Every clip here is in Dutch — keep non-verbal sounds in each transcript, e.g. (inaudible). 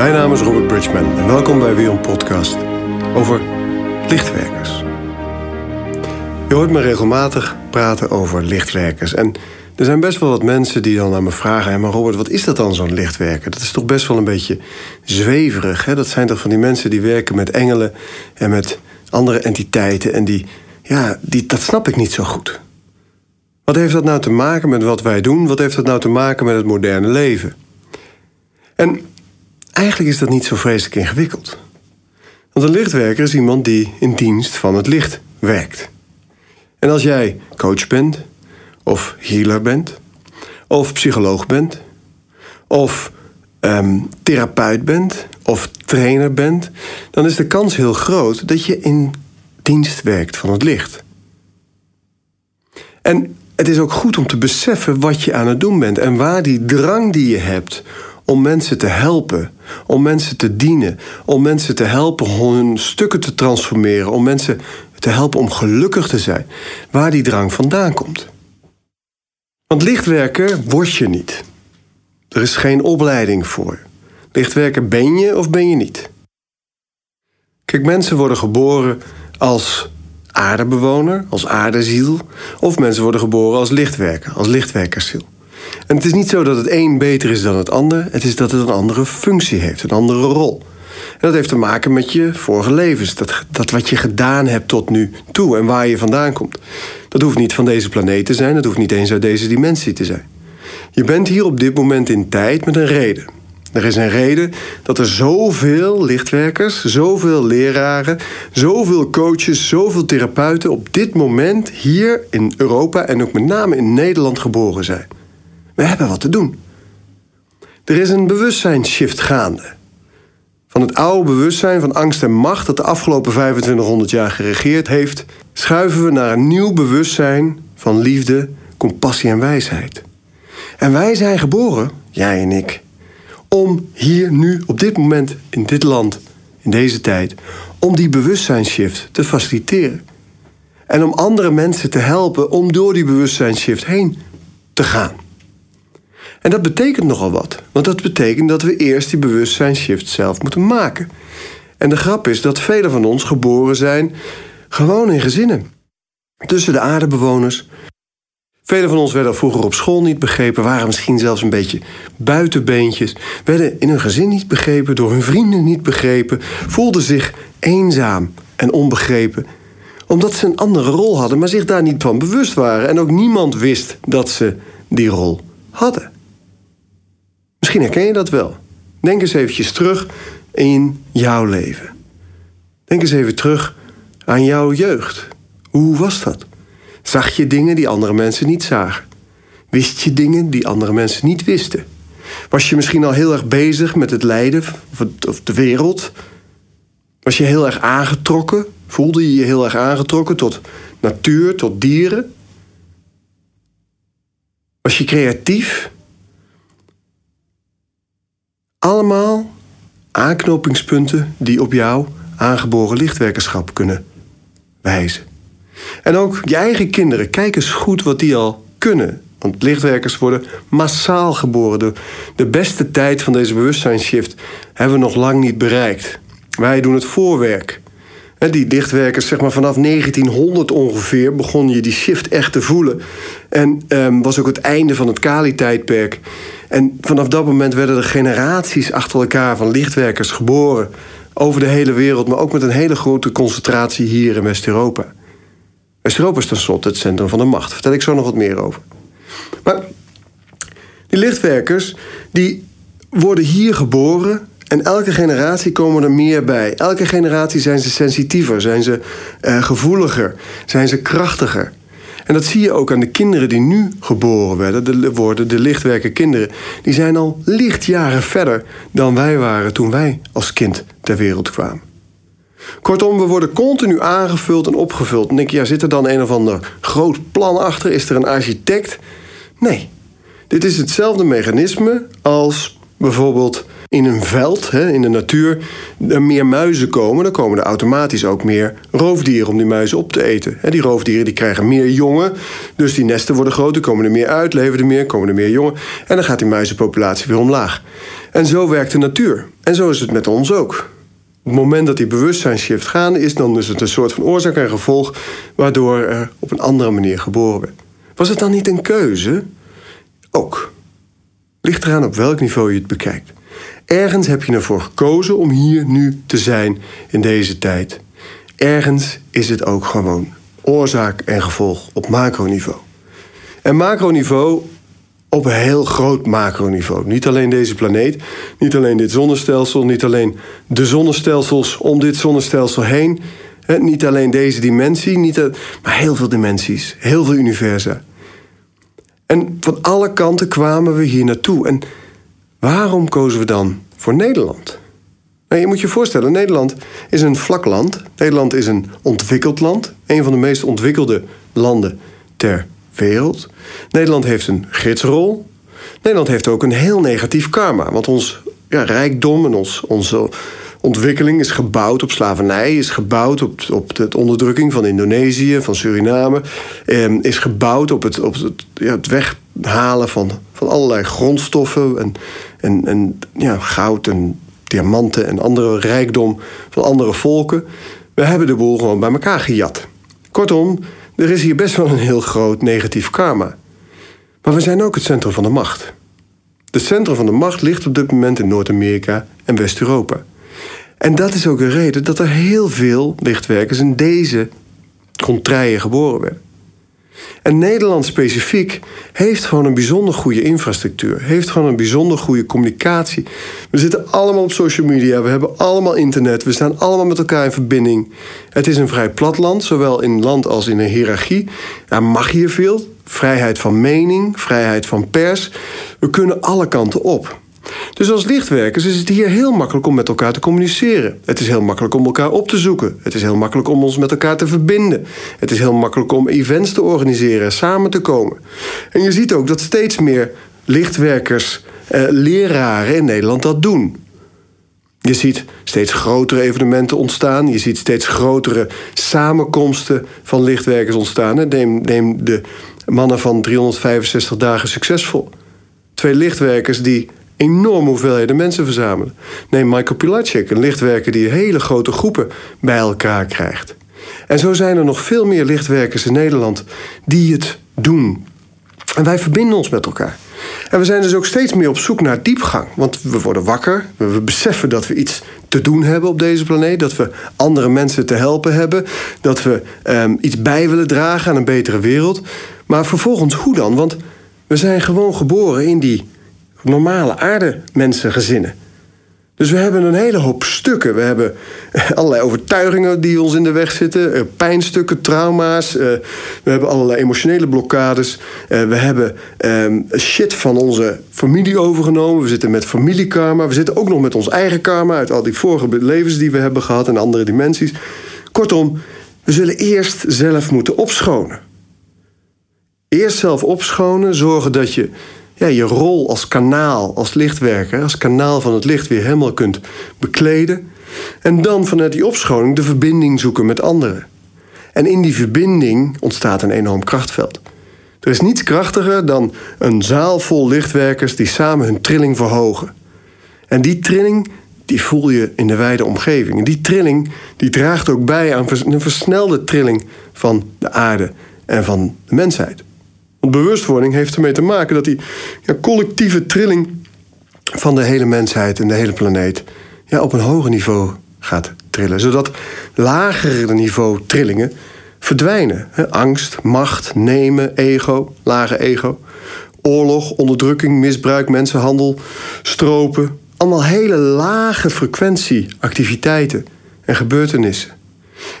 Mijn naam is Robert Bridgman en welkom bij weer een podcast over lichtwerkers. Je hoort me regelmatig praten over lichtwerkers. En er zijn best wel wat mensen die dan aan me vragen: maar Robert, wat is dat dan zo'n lichtwerker? Dat is toch best wel een beetje zweverig. Hè? Dat zijn toch van die mensen die werken met engelen en met andere entiteiten. En die, ja, die, dat snap ik niet zo goed. Wat heeft dat nou te maken met wat wij doen? Wat heeft dat nou te maken met het moderne leven? En eigenlijk is dat niet zo vreselijk ingewikkeld. Want een lichtwerker is iemand die in dienst van het licht werkt. En als jij coach bent, of healer bent, of psycholoog bent, of um, therapeut bent, of trainer bent, dan is de kans heel groot dat je in dienst werkt van het licht. En het is ook goed om te beseffen wat je aan het doen bent en waar die drang die je hebt om mensen te helpen, om mensen te dienen, om mensen te helpen hun stukken te transformeren, om mensen te helpen om gelukkig te zijn, waar die drang vandaan komt. Want lichtwerker word je niet. Er is geen opleiding voor. Lichtwerker ben je of ben je niet. Kijk, mensen worden geboren als aardebewoner, als aardeziel, of mensen worden geboren als lichtwerker, als lichtwerkersziel. En het is niet zo dat het een beter is dan het ander, het is dat het een andere functie heeft, een andere rol. En dat heeft te maken met je vorige levens, dat, dat wat je gedaan hebt tot nu toe en waar je vandaan komt. Dat hoeft niet van deze planeet te zijn, dat hoeft niet eens uit deze dimensie te zijn. Je bent hier op dit moment in tijd met een reden. Er is een reden dat er zoveel lichtwerkers, zoveel leraren, zoveel coaches, zoveel therapeuten op dit moment hier in Europa en ook met name in Nederland geboren zijn. We hebben wat te doen. Er is een bewustzijnsshift gaande. Van het oude bewustzijn van angst en macht dat de afgelopen 2500 jaar geregeerd heeft, schuiven we naar een nieuw bewustzijn van liefde, compassie en wijsheid. En wij zijn geboren, jij en ik, om hier nu op dit moment in dit land, in deze tijd, om die bewustzijnsshift te faciliteren. En om andere mensen te helpen om door die bewustzijnsshift heen te gaan. En dat betekent nogal wat. Want dat betekent dat we eerst die bewustzijnsshift zelf moeten maken. En de grap is dat velen van ons geboren zijn gewoon in gezinnen. Tussen de aardebewoners. Velen van ons werden vroeger op school niet begrepen, waren misschien zelfs een beetje buitenbeentjes, werden in hun gezin niet begrepen, door hun vrienden niet begrepen, voelden zich eenzaam en onbegrepen, omdat ze een andere rol hadden, maar zich daar niet van bewust waren en ook niemand wist dat ze die rol hadden. Misschien herken je dat wel. Denk eens eventjes terug in jouw leven. Denk eens even terug aan jouw jeugd. Hoe was dat? Zag je dingen die andere mensen niet zagen? Wist je dingen die andere mensen niet wisten? Was je misschien al heel erg bezig met het lijden of de wereld? Was je heel erg aangetrokken? Voelde je je heel erg aangetrokken tot natuur, tot dieren? Was je creatief? Allemaal aanknopingspunten die op jouw aangeboren lichtwerkerschap kunnen wijzen. En ook je eigen kinderen, kijk eens goed wat die al kunnen. Want lichtwerkers worden massaal geboren. De, beste tijd van deze bewustzijnsshift hebben we nog lang niet bereikt. Wij doen het voorwerk. Die lichtwerkers, zeg maar vanaf 1900 ongeveer, begon je die shift echt te voelen. En um, was ook het einde van het Kali-tijdperk. En vanaf dat moment werden er generaties achter elkaar van lichtwerkers geboren. Over de hele wereld, maar ook met een hele grote concentratie hier in West-Europa. West-Europa is tenslotte het centrum van de macht. Vertel ik zo nog wat meer over. Maar die lichtwerkers, die worden hier geboren en elke generatie komen er meer bij. Elke generatie zijn ze sensitiever, zijn ze uh, gevoeliger, zijn ze krachtiger. En dat zie je ook aan de kinderen die nu geboren werden, de, worden, de lichtwerker kinderen. Die zijn al lichtjaren verder dan wij waren toen wij als kind ter wereld kwamen. Kortom, we worden continu aangevuld en opgevuld. En denk je, ja, zit er dan een of ander groot plan achter? Is er een architect? Nee. Dit is hetzelfde mechanisme als bijvoorbeeld in een veld, in de natuur, er meer muizen komen, dan komen er automatisch ook meer roofdieren om die muizen op te eten. Die roofdieren die krijgen meer jongen, dus die nesten worden groter, komen er meer uit, leven er meer, komen er meer jongen. En dan gaat die muizenpopulatie weer omlaag. En zo werkt de natuur. En zo is het met ons ook. Op het moment dat die bewustzijnsshift gaande is, dan is het een soort van oorzaak en gevolg, waardoor er op een andere manier geboren werd. Was het dan niet een keuze? Ook. Ligt eraan op welk niveau je het bekijkt. Ergens heb je ervoor gekozen om hier nu te zijn in deze tijd. Ergens is het ook gewoon oorzaak en gevolg op macroniveau. En macroniveau op een heel groot macroniveau. Niet alleen deze planeet, niet alleen dit zonnestelsel, niet alleen de zonnestelsels om dit zonnestelsel heen. Niet alleen deze dimensie, niet maar heel veel dimensies, heel veel universa. En van alle kanten kwamen we hier naartoe. En waarom kozen we dan voor Nederland? Nou, je moet je voorstellen, Nederland is een vlak land. Nederland is een ontwikkeld land. Een van de meest ontwikkelde landen ter wereld. Nederland heeft een gidsrol. Nederland heeft ook een heel negatief karma. Want ons ja, rijkdom en ons, onze ontwikkeling is gebouwd op slavernij, is gebouwd op, op de onderdrukking van Indonesië, van Suriname, eh, is gebouwd op het, op ja, het weghalen van, van allerlei grondstoffen en, en, en ja, goud en diamanten en andere rijkdom van andere volken. We hebben de boel gewoon bij elkaar gejat. Kortom, er is hier best wel een heel groot negatief karma. Maar we zijn ook het centrum van de macht. Het centrum van de macht ligt op dit moment in Noord-Amerika en West-Europa. En dat is ook een reden dat er heel veel lichtwerkers in deze contraien geboren werden. En Nederland specifiek heeft gewoon een bijzonder goede infrastructuur. Heeft gewoon een bijzonder goede communicatie. We zitten allemaal op social media. We hebben allemaal internet. We staan allemaal met elkaar in verbinding. Het is een vrij plat land, zowel in land als in een hiërarchie. Daar mag hier veel. Vrijheid van mening, vrijheid van pers. We kunnen alle kanten op. Dus als lichtwerkers is het hier heel makkelijk om met elkaar te communiceren. Het is heel makkelijk om elkaar op te zoeken. Het is heel makkelijk om ons met elkaar te verbinden. Het is heel makkelijk om events te organiseren en samen te komen. En je ziet ook dat steeds meer lichtwerkers, eh, leraren in Nederland dat doen. Je ziet steeds grotere evenementen ontstaan. Je ziet steeds grotere samenkomsten van lichtwerkers ontstaan. Neem, neem de mannen van 365 dagen succesvol. Twee lichtwerkers die enorme hoeveelheden mensen verzamelen. Neem Michael Pilacek, een lichtwerker die hele grote groepen bij elkaar krijgt. En zo zijn er nog veel meer lichtwerkers in Nederland die het doen. En wij verbinden ons met elkaar. En we zijn dus ook steeds meer op zoek naar diepgang. Want we worden wakker, we beseffen dat we iets te doen hebben op deze planeet. Dat we andere mensen te helpen hebben. Dat we um, iets bij willen dragen aan een betere wereld. Maar vervolgens, hoe dan? Want we zijn gewoon geboren in die normale aardemensengezinnen. Dus we hebben een hele hoop stukken. We hebben (laughs) allerlei overtuigingen die ons in de weg zitten. Eh, pijnstukken, trauma's. Eh, we hebben allerlei emotionele blokkades. Eh, we hebben ehm, shit van onze familie overgenomen. We zitten met familiekarma. We zitten ook nog met ons eigen karma uit al die vorige levens die we hebben gehad en andere dimensies. Kortom, we zullen eerst zelf moeten opschonen. Eerst zelf opschonen, zorgen dat je ja, je rol als kanaal, als lichtwerker, als kanaal van het licht weer helemaal kunt bekleden. En dan vanuit die opschoning de verbinding zoeken met anderen. En in die verbinding ontstaat een enorm krachtveld. Er is niets krachtiger dan een zaal vol lichtwerkers die samen hun trilling verhogen. En die trilling die voel je in de wijde omgeving. En die trilling die draagt ook bij aan een versnelde trilling van de aarde en van de mensheid. Want bewustwording heeft ermee te maken dat die ja, collectieve trilling van de hele mensheid en de hele planeet ja, op een hoger niveau gaat trillen. Zodat lagere niveau trillingen verdwijnen. angst, macht, nemen, ego, lage ego. Oorlog, onderdrukking, misbruik, mensenhandel, stropen. Allemaal hele lage frequentieactiviteiten en gebeurtenissen.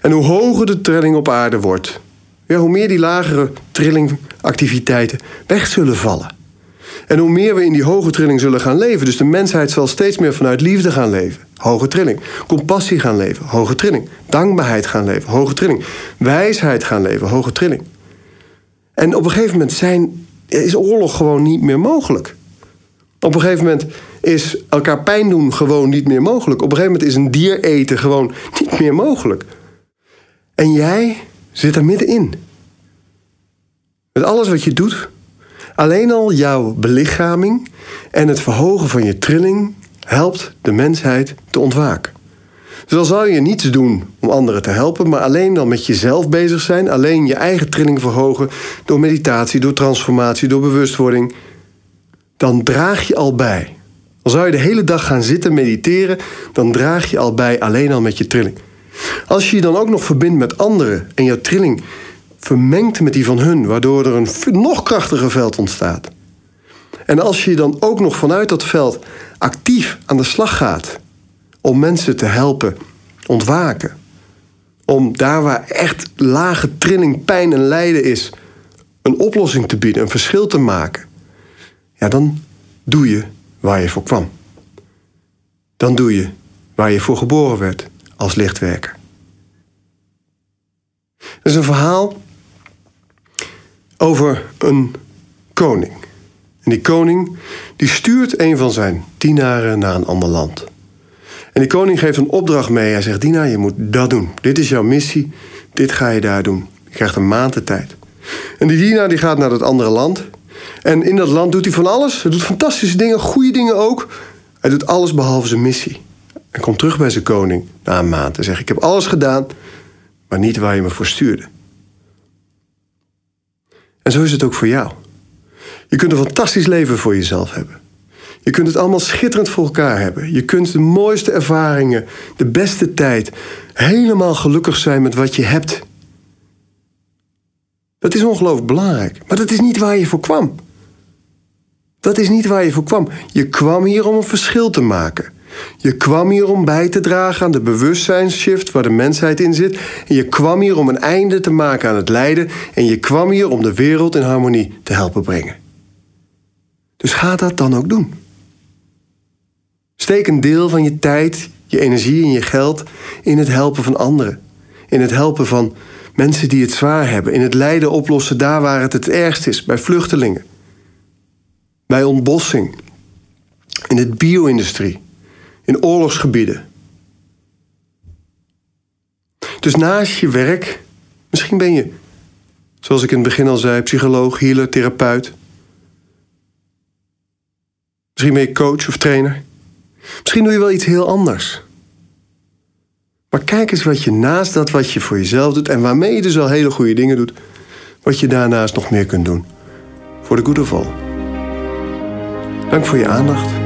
En hoe hoger de trilling op aarde wordt, ja, hoe meer die lagere trillingactiviteiten weg zullen vallen. En hoe meer we in die hoge trilling zullen gaan leven. Dus de mensheid zal steeds meer vanuit liefde gaan leven. Hoge trilling. Compassie gaan leven. Hoge trilling. Dankbaarheid gaan leven. Hoge trilling. Wijsheid gaan leven. Hoge trilling. En op een gegeven moment zijn, is oorlog gewoon niet meer mogelijk. Op een gegeven moment is elkaar pijn doen gewoon niet meer mogelijk. Op een gegeven moment is een dier eten gewoon niet meer mogelijk. En jij zit er middenin. Met alles wat je doet, alleen al jouw belichaming en het verhogen van je trilling helpt de mensheid te ontwaken. Dus dan zal je niets doen om anderen te helpen, maar alleen dan met jezelf bezig zijn, alleen je eigen trilling verhogen door meditatie, door transformatie, door bewustwording, dan draag je al bij. Al zou je de hele dag gaan zitten mediteren, dan draag je al bij alleen al met je trilling. Als je je dan ook nog verbindt met anderen en jouw trilling vermengt met die van hun, waardoor er een nog krachtiger veld ontstaat. En als je dan ook nog vanuit dat veld actief aan de slag gaat om mensen te helpen ontwaken, om daar waar echt lage trilling, pijn en lijden is, een oplossing te bieden, een verschil te maken, ja, dan doe je waar je voor kwam. Dan doe je waar je voor geboren werd als lichtwerker. Dat is een verhaal over een koning. En die koning die stuurt een van zijn dienaren naar een ander land. En die koning geeft een opdracht mee. Hij zegt: Dina, je moet dat doen. Dit is jouw missie. Dit ga je daar doen. Je krijgt een maand de tijd. En die dienaar die gaat naar dat andere land. En in dat land doet hij van alles. Hij doet fantastische dingen, goede dingen ook. Hij doet alles behalve zijn missie. En komt terug bij zijn koning na een maand en zegt: Ik heb alles gedaan, maar niet waar je me voor stuurde. En zo is het ook voor jou. Je kunt een fantastisch leven voor jezelf hebben. Je kunt het allemaal schitterend voor elkaar hebben. Je kunt de mooiste ervaringen, de beste tijd, helemaal gelukkig zijn met wat je hebt. Dat is ongelooflijk belangrijk. Maar dat is niet waar je voor kwam. Dat is niet waar je voor kwam. Je kwam hier om een verschil te maken. Je kwam hier om bij te dragen aan de bewustzijnsshift waar de mensheid in zit. En je kwam hier om een einde te maken aan het lijden. En je kwam hier om de wereld in harmonie te helpen brengen. Dus ga dat dan ook doen. Steek een deel van je tijd, je energie en je geld in het helpen van anderen. In het helpen van mensen die het zwaar hebben. In het lijden oplossen daar waar het het ergst is, bij vluchtelingen. Bij ontbossing. In de bio-industrie in oorlogsgebieden. Dus naast je werk, misschien ben je, zoals ik in het begin al zei, psycholoog, healer, therapeut. Misschien ben je coach of trainer. Misschien doe je wel iets heel anders. Maar kijk eens wat je naast dat wat je voor jezelf doet en waarmee je dus al hele goede dingen doet, wat je daarnaast nog meer kunt doen. Voor de of all. Dank voor je aandacht.